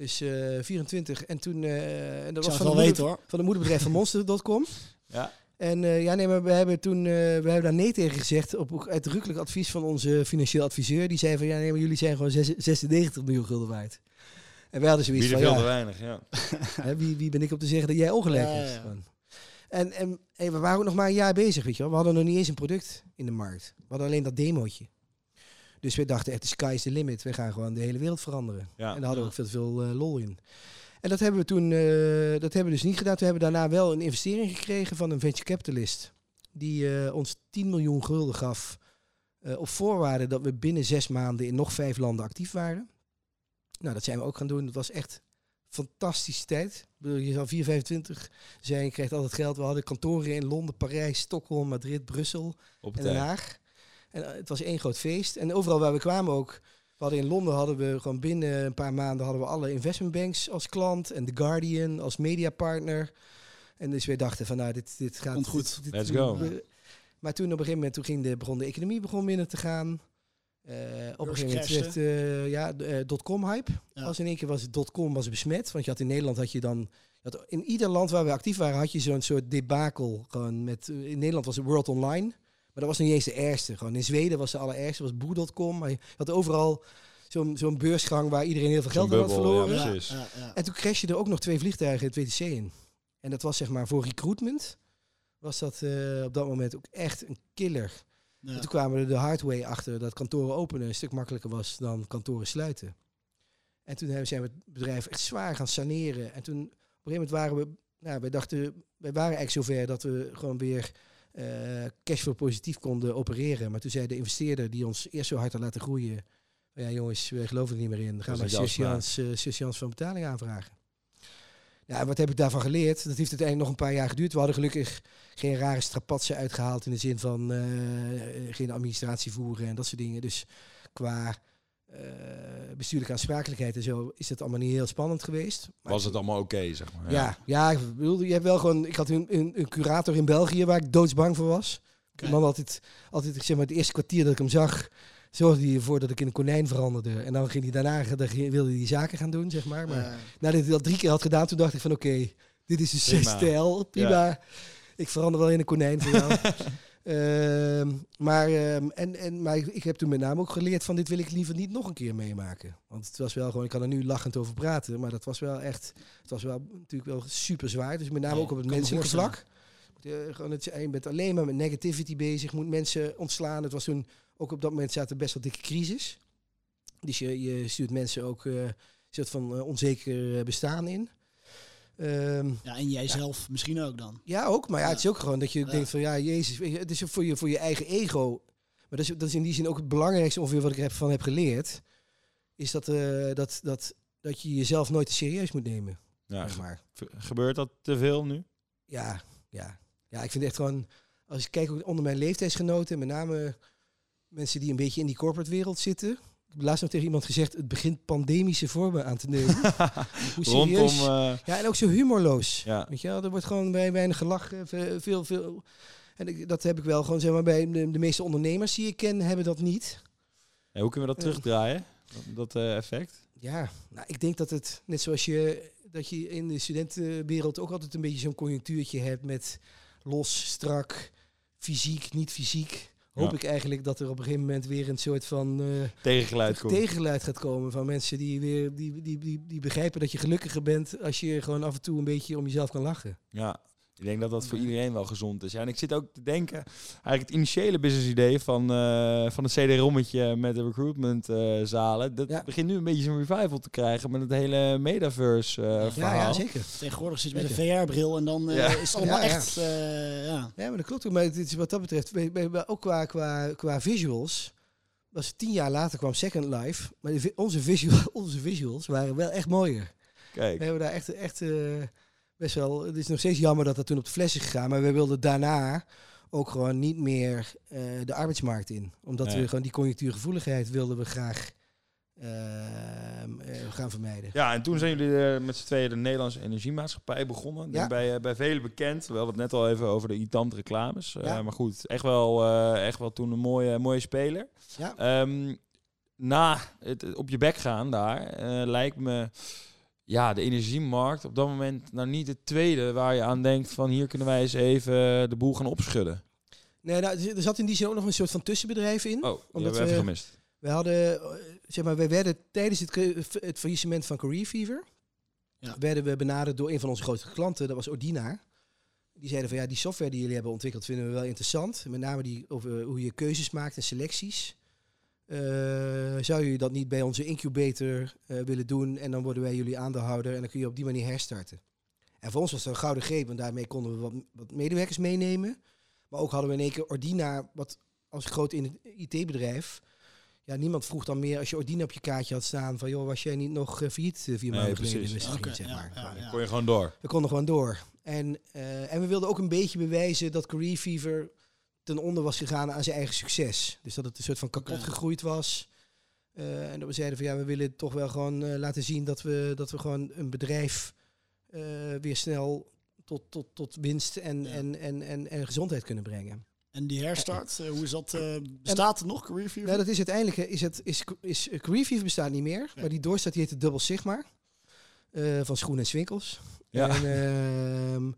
Dus eh 24. En toen... eh, en dat Ik was van, de moeder, weten hoor. van de moederbedrijf van Monster.com. Ja. En eh, ja, nee, maar we hebben toen eh, we hebben daar nee tegen gezegd op uitdrukkelijk advies van onze financieel adviseur. Die zei van ja, nee, maar jullie zijn gewoon zes- 96 miljoen gulden waard. En wij hadden zoiets Wie van veel te ja, weinig, ja. hè, wie, wie ben ik om te zeggen dat jij ongelijk Ja. En, en hey, we waren ook nog maar een jaar bezig, weet je wel. We hadden nog niet eens een product in de markt. We hadden alleen dat demootje. Dus we dachten echt, de sky is the limit. We gaan gewoon de hele wereld veranderen. Ja. En daar hadden we ook veel veel eh, lol in. En dat hebben we toen, eh, dat hebben we dus niet gedaan. Toen hebben we daarna wel een investering gekregen van een venture capitalist. Die eh, ons 10 miljoen gulden gaf. op voorwaarde dat we binnen zes maanden in nog vijf landen actief waren. Nou, dat zijn we ook gaan doen. Dat was echt fantastische tijd. Ik bedoel, je zou 425 zijn, je krijgt altijd geld. We hadden kantoren in Londen, Parijs, Stockholm, Madrid, Brussel en Den Haag. En eh, het was één groot feest. En overal waar we kwamen ook. We hadden in Londen hadden we gewoon binnen een paar maanden hadden we alle investment banks als klant en The Guardian als mediapartner. En dus wij dachten van nou dit, dit gaat Komt goed. dit- dit- Let's go. we- maar toen op een gegeven moment toen ging de, begon de economie begon minder te gaan. Eh, op een gegeven moment werd eh, ja, de eh, dotcom hype. Ja. Als in één keer was dotcom was besmet. Want je had in Nederland had je dan. je had in ieder land waar we actief waren, had je zo'n soort debakel. Gewoon met, in Nederland was het World Online. Maar dat was niet eens de ergste. Gewoon in Zweden was de allerergste, was boer.com. Maar je had overal zo'n zo'n beursgang waar iedereen heel veel geld aan had ja, verloren. Ja, ja. En toen crashten er ook nog twee vliegtuigen het WTC in. En dat was zeg maar voor recruitment. Was dat eh, op dat moment ook echt een killer. Ja. En toen kwamen we de hard way achter dat kantoren openen een stuk makkelijker was dan kantoren sluiten. En toen hebben- zijn we het bedrijf echt zwaar gaan saneren. En toen op een gegeven moment waren we, nou, wij dachten, wij waren eigenlijk zover dat we gewoon weer cashflow positief konden opereren. Maar toen zei de investeerder die ons eerst zo hard had laten groeien, ja jongens, wij geloven er niet meer in. Dan gaan we Sessians Sessians van betaling aanvragen. Ja, en wat heb ik daarvan geleerd? Dat heeft uiteindelijk nog een paar jaar geduurd. We hadden gelukkig geen rare strapatsen uitgehaald in de zin van eh, geen administratie voeren en dat soort dingen. Dus qua eh, bestuurlijke aansprakelijkheid en zo is het allemaal niet heel spannend geweest. Maar Was het allemaal oké, zeg maar. ja, ja, ik bedoel, je hebt wel gewoon. Ik had een, een, een curator in België waar ik doodsbang voor was. Oké. Die man altijd, altijd, ik zeg maar, het eerste kwartier dat ik hem zag, zorgde hij ervoor dat ik in een konijn veranderde. En dan ging hij daarna, dan wilde hij die zaken gaan doen, zeg maar. Maar Ja. nadat hij dat drie keer had gedaan, toen dacht ik van oké, dit is een Prima. stijl, prima. ik verander wel in een konijn voor jou. Ehm, maar, ehm, en, en, maar ik, heb toen met name ook geleerd van dit wil ik liever niet nog een keer meemaken. Want het was wel gewoon, ik kan er nu lachend over praten, maar dat was wel echt, het was wel natuurlijk wel super zwaar. Dus met name Ja, ook op het menselijke vlak. Eh, gewoon het, je bent alleen maar met negativity bezig, moet mensen ontslaan. Het was toen, ook op dat moment zaten best wel dikke crisis. Dus je, je stuurt mensen ook eh, een soort van eh, onzeker eh, bestaan in. Ehm, Ja, en jijzelf misschien ook dan. ja, ook. Maar ja, Ja. het is ook gewoon dat je Ja. denkt van ja, Jezus, het is voor je, voor je eigen ego. Maar dat is, dat is in die zin ook het belangrijkste ongeveer wat ik heb, van heb geleerd. Is dat, eh, dat, dat, dat je jezelf nooit te serieus moet nemen. Ja, zeg maar. ge- gebeurt dat te veel nu? Ja, ja. Ja, ik vind echt gewoon, als ik kijk ook onder mijn leeftijdsgenoten, met name mensen die een beetje in die corporate wereld zitten. Laatst nog tegen iemand gezegd, het begint pandemische vormen aan te nemen. Hoe Rondom... serieus. eh, Ja, en ook zo humorloos. ja. Weet je wel, er wordt gewoon bij weinig gelachen, ve- veel, veel. En ik, dat heb ik wel gewoon, zeg maar, bij de, de meeste ondernemers die ik ken, hebben dat niet. Ja, hoe kunnen we dat Ja. terugdraaien? Dat, dat eh, effect? Ja, nou, ik denk dat het, net zoals je, dat je in de studentenwereld ook altijd een beetje zo'n conjunctuurtje hebt met los, strak, fysiek, niet fysiek. Hoop Ja. ik eigenlijk dat er op een gegeven moment weer een soort van eh, Tegengeluid komt. tegengeluid gaat komen van mensen die weer die, die, die, die begrijpen dat je gelukkiger bent als je gewoon af en toe een beetje om jezelf kan lachen. Ja, ik denk dat dat voor iedereen wel gezond is. Ja, en ik zit ook te denken, eigenlijk het initiële business idee van, eh, van het CD-rommetje met de recruitment eh, zalen, dat Ja. begint nu een beetje zo'n revival te krijgen met het hele metaverse eh, Ja, verhaal. ja, zeker. Tegenwoordig zit je met een. VR-bril en dan eh, Ja. is het allemaal Ja, ja. echt... eh, ja. Ja, maar dat klopt ook. Maar is wat dat betreft, ook qua, qua, qua visuals, was tien jaar later kwam Second Life, maar onze, visual, onze visuals waren wel echt mooier. We Kijk, hebben daar echt, echt eh, best wel, het is nog steeds jammer dat dat toen op de fles is gegaan, maar we wilden daarna ook gewoon niet meer eh, de arbeidsmarkt in. Omdat Nee. we gewoon die conjunctuurgevoeligheid wilden we graag ehm, eh, gaan vermijden. ja, en toen zijn jullie eh, met z'n tweeën de Nederlandse Energiemaatschappij begonnen. Ja. Bij, bij velen bekend. We hadden het net al even over de irritante reclames. Ja. maar goed, echt wel, echt wel toen een mooie, mooie speler. Ja. Ehm, na het op je bek gaan daar, lijkt me ja, de energiemarkt op dat moment nou niet het tweede waar je aan denkt van hier kunnen wij eens even de boel gaan opschudden. Nee, nou, er er zat in die zin ook nog een soort van tussenbedrijf in. Oh, Omdat hebben we even we- gemist. We hadden, eh, zeg maar, wij werden tijdens het, het faillissement van Career Fever, Ja. werden we benaderd door een van onze grootste klanten, dat was Ordina. Die zeiden van ja, die software die jullie hebben ontwikkeld vinden we wel interessant. Met name die over hoe je keuzes maakt en selecties. Eh, zou je dat niet bij onze incubator eh, willen doen en dan worden wij jullie aandeelhouder en dan kun je op die manier herstarten. En voor ons was dat een gouden greep, want daarmee konden we wat, wat medewerkers meenemen. Maar ook hadden we in één keer Ordina, wat als groot in het IT-bedrijf. Ja, niemand vroeg dan meer als je Ordina op je kaartje had staan van joh, was jij niet nog eh, failliet vier maanden geleden? Zeg ja, maar. ja, ja. Kon je gewoon door. We konden gewoon door. En, eh, en we wilden ook een beetje bewijzen dat Career Fever ten onder was gegaan aan zijn eigen succes. Dus dat het een soort van kapot gegroeid was. Eh, en dat we zeiden van ja, we willen toch wel gewoon eh, laten zien dat we, dat we gewoon een bedrijf eh, weer snel tot, tot, tot winst en, Ja. en, en, en, en gezondheid kunnen brengen. En die herstart, hoe is dat? eh, bestaat het nog, Career Fever? Nou, dat is uiteindelijk, is het, is, is, Career Fever bestaat niet meer, maar die doorstaat, die heet de Double Sigma. eh, van Schoen en Swinkels. Ja. En ehm,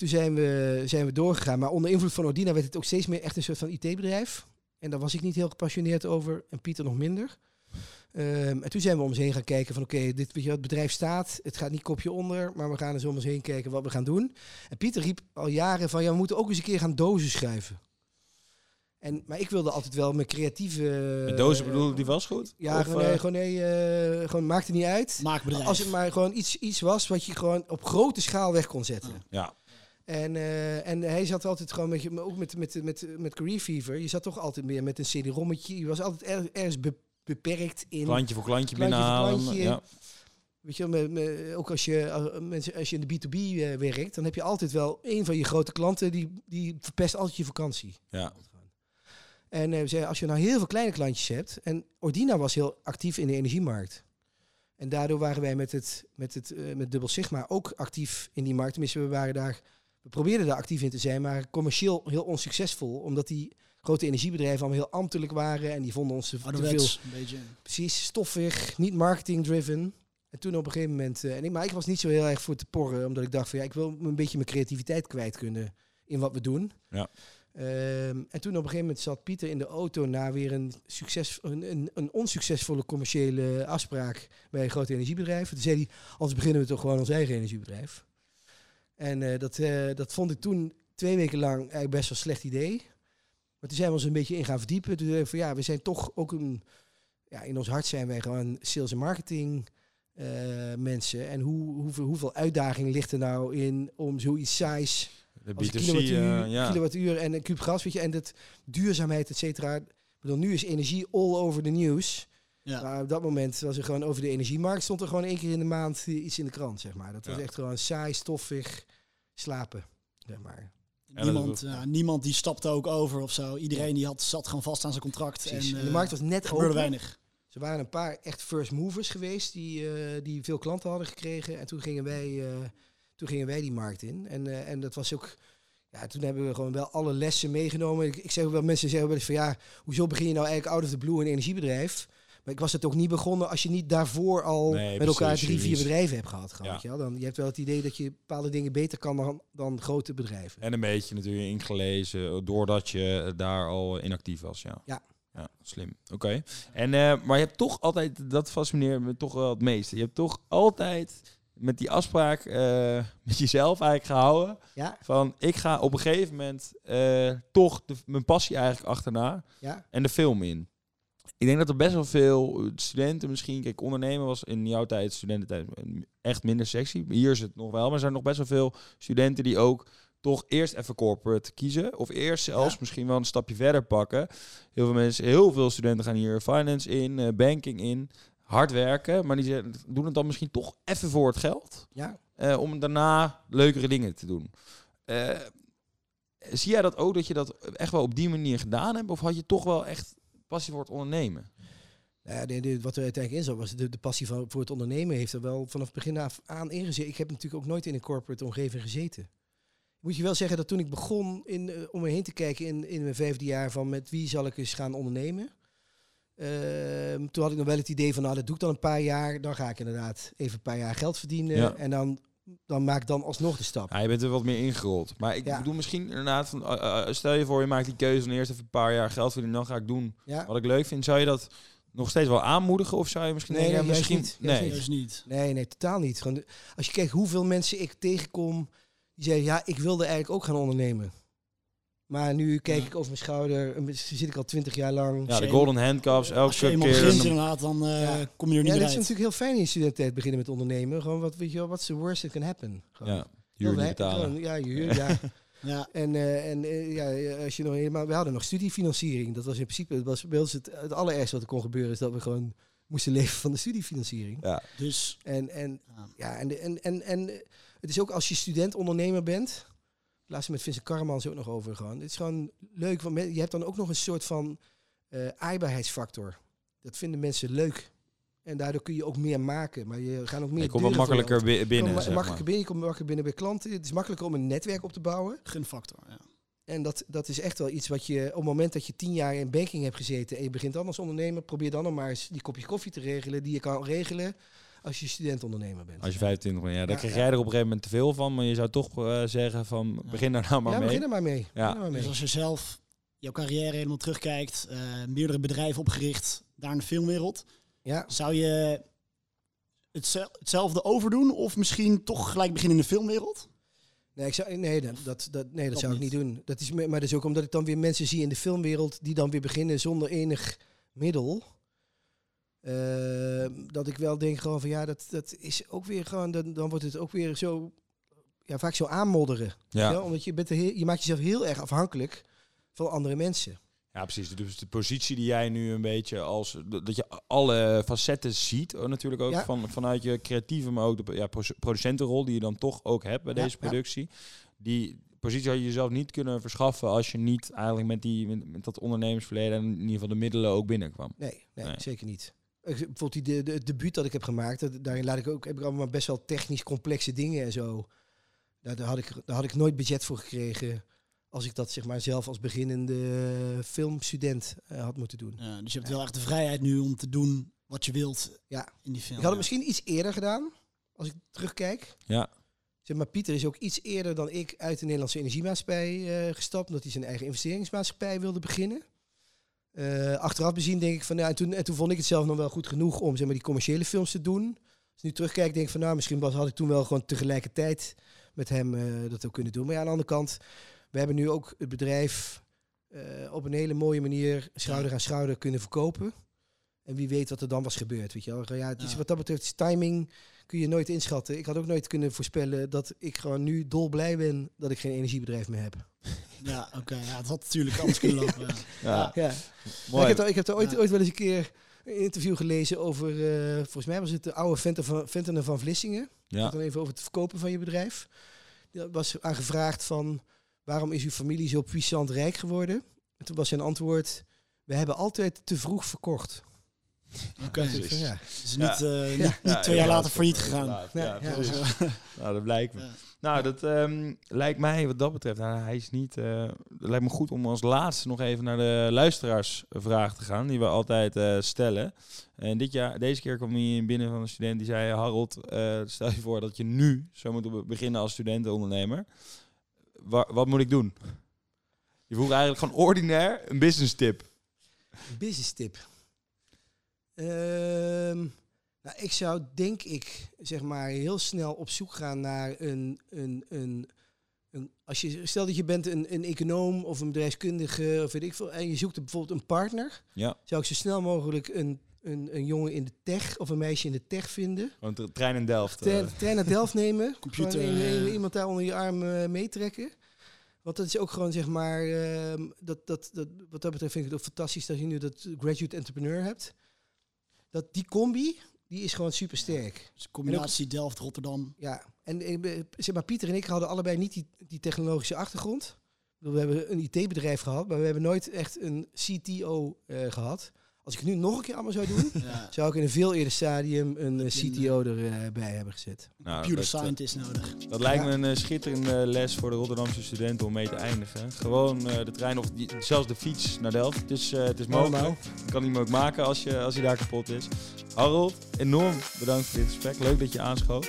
toen zijn we, zijn we doorgegaan. Maar onder invloed van Ordina werd het ook steeds meer echt een soort van IT-bedrijf. En daar was ik niet heel gepassioneerd over. En Pieter nog minder. Ehm, en toen zijn we om ons heen gaan kijken van oké, dit weet je, wel, het bedrijf staat. Het gaat niet kopje onder, maar we gaan eens om ons heen kijken wat we gaan doen. En Pieter riep al jaren van ja, we moeten ook eens een keer gaan dozen schuiven. En, maar ik wilde altijd wel mijn creatieve... De dozen bedoelde die vastgoed? Ja, Of, gewoon, eh, nee, gewoon, nee, eh, gewoon maakt het niet uit. Maakbedrijf. Als het maar gewoon iets, iets was wat je gewoon op grote schaal weg kon zetten. Ja. En, eh, en hij zat altijd gewoon met, je- ook met, met, met, met Career Fever. Je zat toch altijd meer met een CD-rommetje. Je was altijd er- ergens be- beperkt in. Klantje voor klantje, binnenhalen. klantje. Ja. Weet je, ook als je, als, mensen, als je in de B2B eh, werkt, dan heb je altijd wel een van je grote klanten die, die verpest altijd je vakantie. Ja. En eh, we zeiden, als je nou heel veel kleine klantjes hebt. En Ordina was heel actief in de energiemarkt. En daardoor waren wij met, het, met, het, eh, met Dubbel Sigma ook actief in die markt. Tenminste, we waren daar. We probeerden daar actief in te zijn, maar commercieel heel onsuccesvol. Omdat die grote energiebedrijven allemaal heel ambtelijk waren. En die vonden ons te, te veel een beetje. precies stoffig, niet marketing driven. En toen op een gegeven moment, eh, en ik, maar ik was niet zo heel erg voor te porren, omdat ik dacht van ja, ik wil een beetje mijn creativiteit kwijt kunnen in wat we doen. Ja. Ehm, en toen op een gegeven moment zat Pieter in de auto na weer een, succes, een, een, een onsuccesvolle commerciële afspraak bij een groot energiebedrijf. Toen zei hij, anders beginnen we toch gewoon ons eigen energiebedrijf. En eh, dat, eh, dat vond ik toen twee weken lang eigenlijk best wel een slecht idee. Maar toen zijn we ons een beetje in gaan verdiepen. Toen we van ja, we zijn toch ook een... Ja, in ons hart zijn wij gewoon sales en marketing eh, mensen. En hoe, hoeveel, hoeveel uitdaging ligt er nou in om zoiets saais De als B2C, een kilowattuur, ja. kilowattuur en een kuub gas, weet je, en dat duurzaamheid, et cetera. Ik bedoel, nu is energie all over the news. Ja. Maar op dat moment was er gewoon over de energiemarkt, stond er gewoon één keer in de maand eh, iets in de krant, zeg maar. Dat was Ja. echt gewoon saai, stoffig, slapen, zeg maar. Niemand, ja, niemand die stapte ook over of zo. Iedereen die had, zat gewoon vast aan zijn contract. Precies. En, En de eh, markt was net gebeurde open. weinig. Er waren een paar echt first movers geweest die, eh, die veel klanten hadden gekregen. En toen gingen wij, eh, toen gingen wij die markt in. En, eh, en dat was ook. Ja, toen hebben we gewoon wel alle lessen meegenomen. Ik, ik zeg ook wel, mensen zeggen wel eens van ja, hoezo begin je nou eigenlijk out of the blue een energiebedrijf? Maar ik was het ook niet begonnen als je niet daarvoor al Nee, met elkaar drie, vier bedrijven hebt gehad. Ja. Dan, je hebt wel het idee dat je bepaalde dingen beter kan dan, dan grote bedrijven. En een beetje natuurlijk ingelezen, doordat je daar al in actief was, ja. Ja. Ja, slim. Oké. En eh, Maar je hebt toch altijd, dat fascineert me toch wel het meeste. Je hebt toch altijd met die afspraak eh, met jezelf eigenlijk gehouden. Ja, Van, ik ga op een gegeven moment eh, toch de, mijn passie eigenlijk achterna ja, en de film in. Ik denk dat er best wel veel studenten misschien... Kijk, ondernemen was in jouw tijd, studententijd, echt minder sexy. Hier is het nog wel, maar er zijn nog best wel veel studenten die ook toch eerst even corporate kiezen. Of eerst zelfs Ja. misschien wel een stapje verder pakken. Heel veel mensen, heel veel studenten gaan hier finance in, eh, banking in. Hard werken, maar die doen het dan misschien toch even voor het geld. ja. eh, om daarna leukere dingen te doen. Eh, zie jij dat ook, dat je dat echt wel op die manier gedaan hebt? Of had je toch wel echt passie voor het ondernemen? Nou ja, de, de- wat er uiteindelijk in zat, was de, de passie van, voor het ondernemen heeft er wel vanaf het begin af aan ingezeten. Ik heb natuurlijk ook nooit in een corporate omgeving gezeten. Moet je wel zeggen dat toen ik begon in, eh, om me heen te kijken in, in mijn vijfde jaar van met wie zal ik eens gaan ondernemen. Ehm, toen had ik nog wel het idee van, nou dat doe ik dan een paar jaar. Dan ga ik inderdaad even een paar jaar geld verdienen. Ja. En dan, dan maak ik dan alsnog de stap. Ja, je bent er wat meer ingerold. Maar ik Ja. bedoel misschien inderdaad, van, eh, eh, stel je voor je maakt die keuze en eerst even een paar jaar geld verdienen, dan ga ik doen Ja. wat ik leuk vind. Zou je dat nog steeds wel aanmoedigen? Of zou je misschien Nee, denken, nee, misschien... niet. Nee. Dus niet. Nee, nee, totaal niet. Gewoon de- als je kijkt hoeveel mensen ik tegenkom die zeggen, ja, ik wilde eigenlijk ook gaan ondernemen. Maar nu kijk Ja. ik over mijn schouder, en zit ik al twintig jaar lang. Ja, de golden handcuffs, elke Als je eenmaal keer... begint een- inderdaad, dan eh, Ja. kom je er Ja, niet dat is uit. natuurlijk heel fijn in je studententijd beginnen met ondernemen. Gewoon wat, weet je wel, what's the worst that can happen? Gewoon. ja, huur niet betalen. gewoon, Ja, je huur, ja. Ja, En, eh, en eh, ja, als je nog helemaal, we hadden nog studiefinanciering. Dat was in principe, dat was bij ons het, het allerergste wat er kon gebeuren, is dat we gewoon moesten leven van de studiefinanciering. Ja, dus En, en ja. En, en, en, en het is ook als je student-ondernemer bent. Laatst met Vincent Karremans ook nog over gewoon. Het is gewoon leuk, want je hebt dan ook nog een soort van eh aaibaarheidsfactor. Dat vinden mensen leuk. En daardoor kun je ook meer maken. Maar je gaat ook meer je komt wat makkelijker binnen, Je makkelijker maar. binnen, je komt makkelijker binnen bij klanten. Het is makkelijker om een netwerk op te bouwen. gunfactor. Ja. En dat, dat is echt wel iets wat je op het moment dat je tien jaar in banking hebt gezeten en je begint dan als ondernemer, probeer dan nog maar eens die kopje koffie te regelen die je kan regelen als je student-ondernemer bent. Als je 25 bent, ja, daar Ja, krijg ja. jij er op een gegeven moment te veel van. Maar je zou toch eh, zeggen van, Ja. begin daar nou maar ja, mee. begin er maar mee. Begin er maar mee. Dus als je zelf jouw carrière helemaal terugkijkt, eh, meerdere bedrijven opgericht, daar in de filmwereld, Ja, zou je hetzel- hetzelfde overdoen of misschien toch gelijk beginnen in de filmwereld? nee, ik zou, nee, dat, dat, dat, nee, dat Dat zou ik niet. doen. Dat is, maar dat is ook omdat ik dan weer mensen zie in de filmwereld die dan weer beginnen zonder enig middel. Eh, dat ik wel denk gewoon van ja, dat, dat is ook weer gewoon, dan, dan wordt het ook weer zo, ja, vaak zo aanmodderen. Ja. Ja, omdat je, bent heel, je maakt jezelf heel erg afhankelijk van andere mensen. Ja, precies. Dus de positie die jij nu een beetje als... Dat je alle facetten ziet, oh, natuurlijk ook Ja. van, vanuit je creatieve, maar ook de ja, pro- producentenrol die je dan toch ook hebt bij Ja, deze productie. Die positie had je jezelf niet kunnen verschaffen als je niet eigenlijk met, die, met, met dat ondernemersverleden en in ieder geval de middelen ook binnenkwam. Nee, nee, Nee. zeker niet. Ik- Bijvoorbeeld die de, de, het debuut dat ik heb gemaakt, dat, daarin laat ik ook, heb ik allemaal best wel technisch complexe dingen en zo. Daar, daar, had ik, daar had ik nooit budget voor gekregen als ik dat zeg maar zelf als beginnende filmstudent eh, had moeten doen. Ja, dus je hebt wel echt de vrijheid nu om te doen wat je wilt Ja. in die film. ik had het ja. misschien iets eerder gedaan, als ik terugkijk. Ja. Zeg maar, Pieter is ook iets eerder dan ik uit de Nederlandse Energiemaatschappij eh, gestapt, omdat hij zijn eigen investeringsmaatschappij wilde beginnen. Eh, achteraf bezien denk ik van, nou, en toen, en toen vond ik het zelf nog wel goed genoeg om zeg maar, die commerciële films te doen. Als ik nu terugkijk, denk ik van, nou, misschien was, had ik toen wel gewoon tegelijkertijd met hem eh, dat ook kunnen doen. Maar ja, aan de andere kant, we hebben nu ook het bedrijf eh, op een hele mooie manier schouder aan schouder kunnen verkopen. En wie weet wat er dan was gebeurd, weet je wel. Ja, het is, Ja. Wat dat betreft, is timing kun je nooit inschatten. Ik had ook nooit kunnen voorspellen dat ik gewoon nu dolblij ben dat ik geen energiebedrijf meer heb. Ja, oké. ja, het had natuurlijk anders kunnen lopen. Ja. Ja, Ja. mooi. ik heb, er- ik heb er ooit, Ja. ooit wel eens een keer een interview gelezen over, eh, volgens mij was het de oude Venten van, Ventenen van Vlissingen. Ja. Dan even over het verkopen van je bedrijf. Daar was aan gevraagd van, waarom is uw familie zo puissant rijk geworden? En toen was zijn antwoord, we hebben altijd te vroeg verkocht. Oké. Ja. Dus niet, eh, niet, twee jaar later failliet gegaan. Ja. Nou, dat lijkt me. Nou, dat ehm, lijkt mij wat dat betreft. Nou, hij is niet. eh, het lijkt me goed om als laatste nog even naar de luisteraarsvraag te gaan, die we altijd eh, stellen. En dit jaar, deze keer kwam hij binnen van een student die zei: Harold, stel je voor dat je nu zou moeten be- beginnen als studentenondernemer. Wa- wat moet ik doen? Je vroeg eigenlijk gewoon ordinair een business tip. Business tip. Ehm, nou, ik zou denk ik zeg maar heel snel op zoek gaan naar een, een, een, een als je stel dat je bent een, een econoom of een bedrijfskundige of weet ik veel en je zoekt bijvoorbeeld een partner, Ja, zou ik zo snel mogelijk een, een, een jongen in de tech of een meisje in de tech vinden. gewoon de trein in Delft. eh. Trein, naar Delft nemen. Computer, Gewoon eh. iemand daar onder je arm eh, meetrekken. Want dat is ook gewoon zeg maar. ehm, dat, dat, dat, wat dat betreft vind ik het ook fantastisch dat je nu dat graduate entrepreneur hebt. Dat die combi, die is gewoon super sterk. Dus combinatie Delft-Rotterdam. Ja. En eh, be- zeg maar, Pieter en ik hadden allebei niet die, die technologische achtergrond. We hebben een IT-bedrijf gehad, maar we hebben nooit echt een CTO eh, gehad. Als ik het nu nog een keer allemaal zou doen, Ja. zou ik in een veel eerder stadium een eh, je CTO erbij hebben gezet. Nou, Computer dat, eh, scientist nodig. Dat lijkt Ja. me een eh, schitterende les voor de Rotterdamse studenten om mee te eindigen. Gewoon eh, de trein of die- zelfs de fiets naar Delft. Het is, eh, het is mogelijk. Je kan hem ook maken als je, als hij daar kapot is. Harold, enorm bedankt voor dit gesprek. Leuk dat je aanschoot.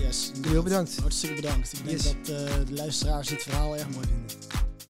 Yes. Heel bedankt. Hartstikke bedankt. Ik denk Yes. dat eh, de luisteraars dit verhaal erg mooi vinden.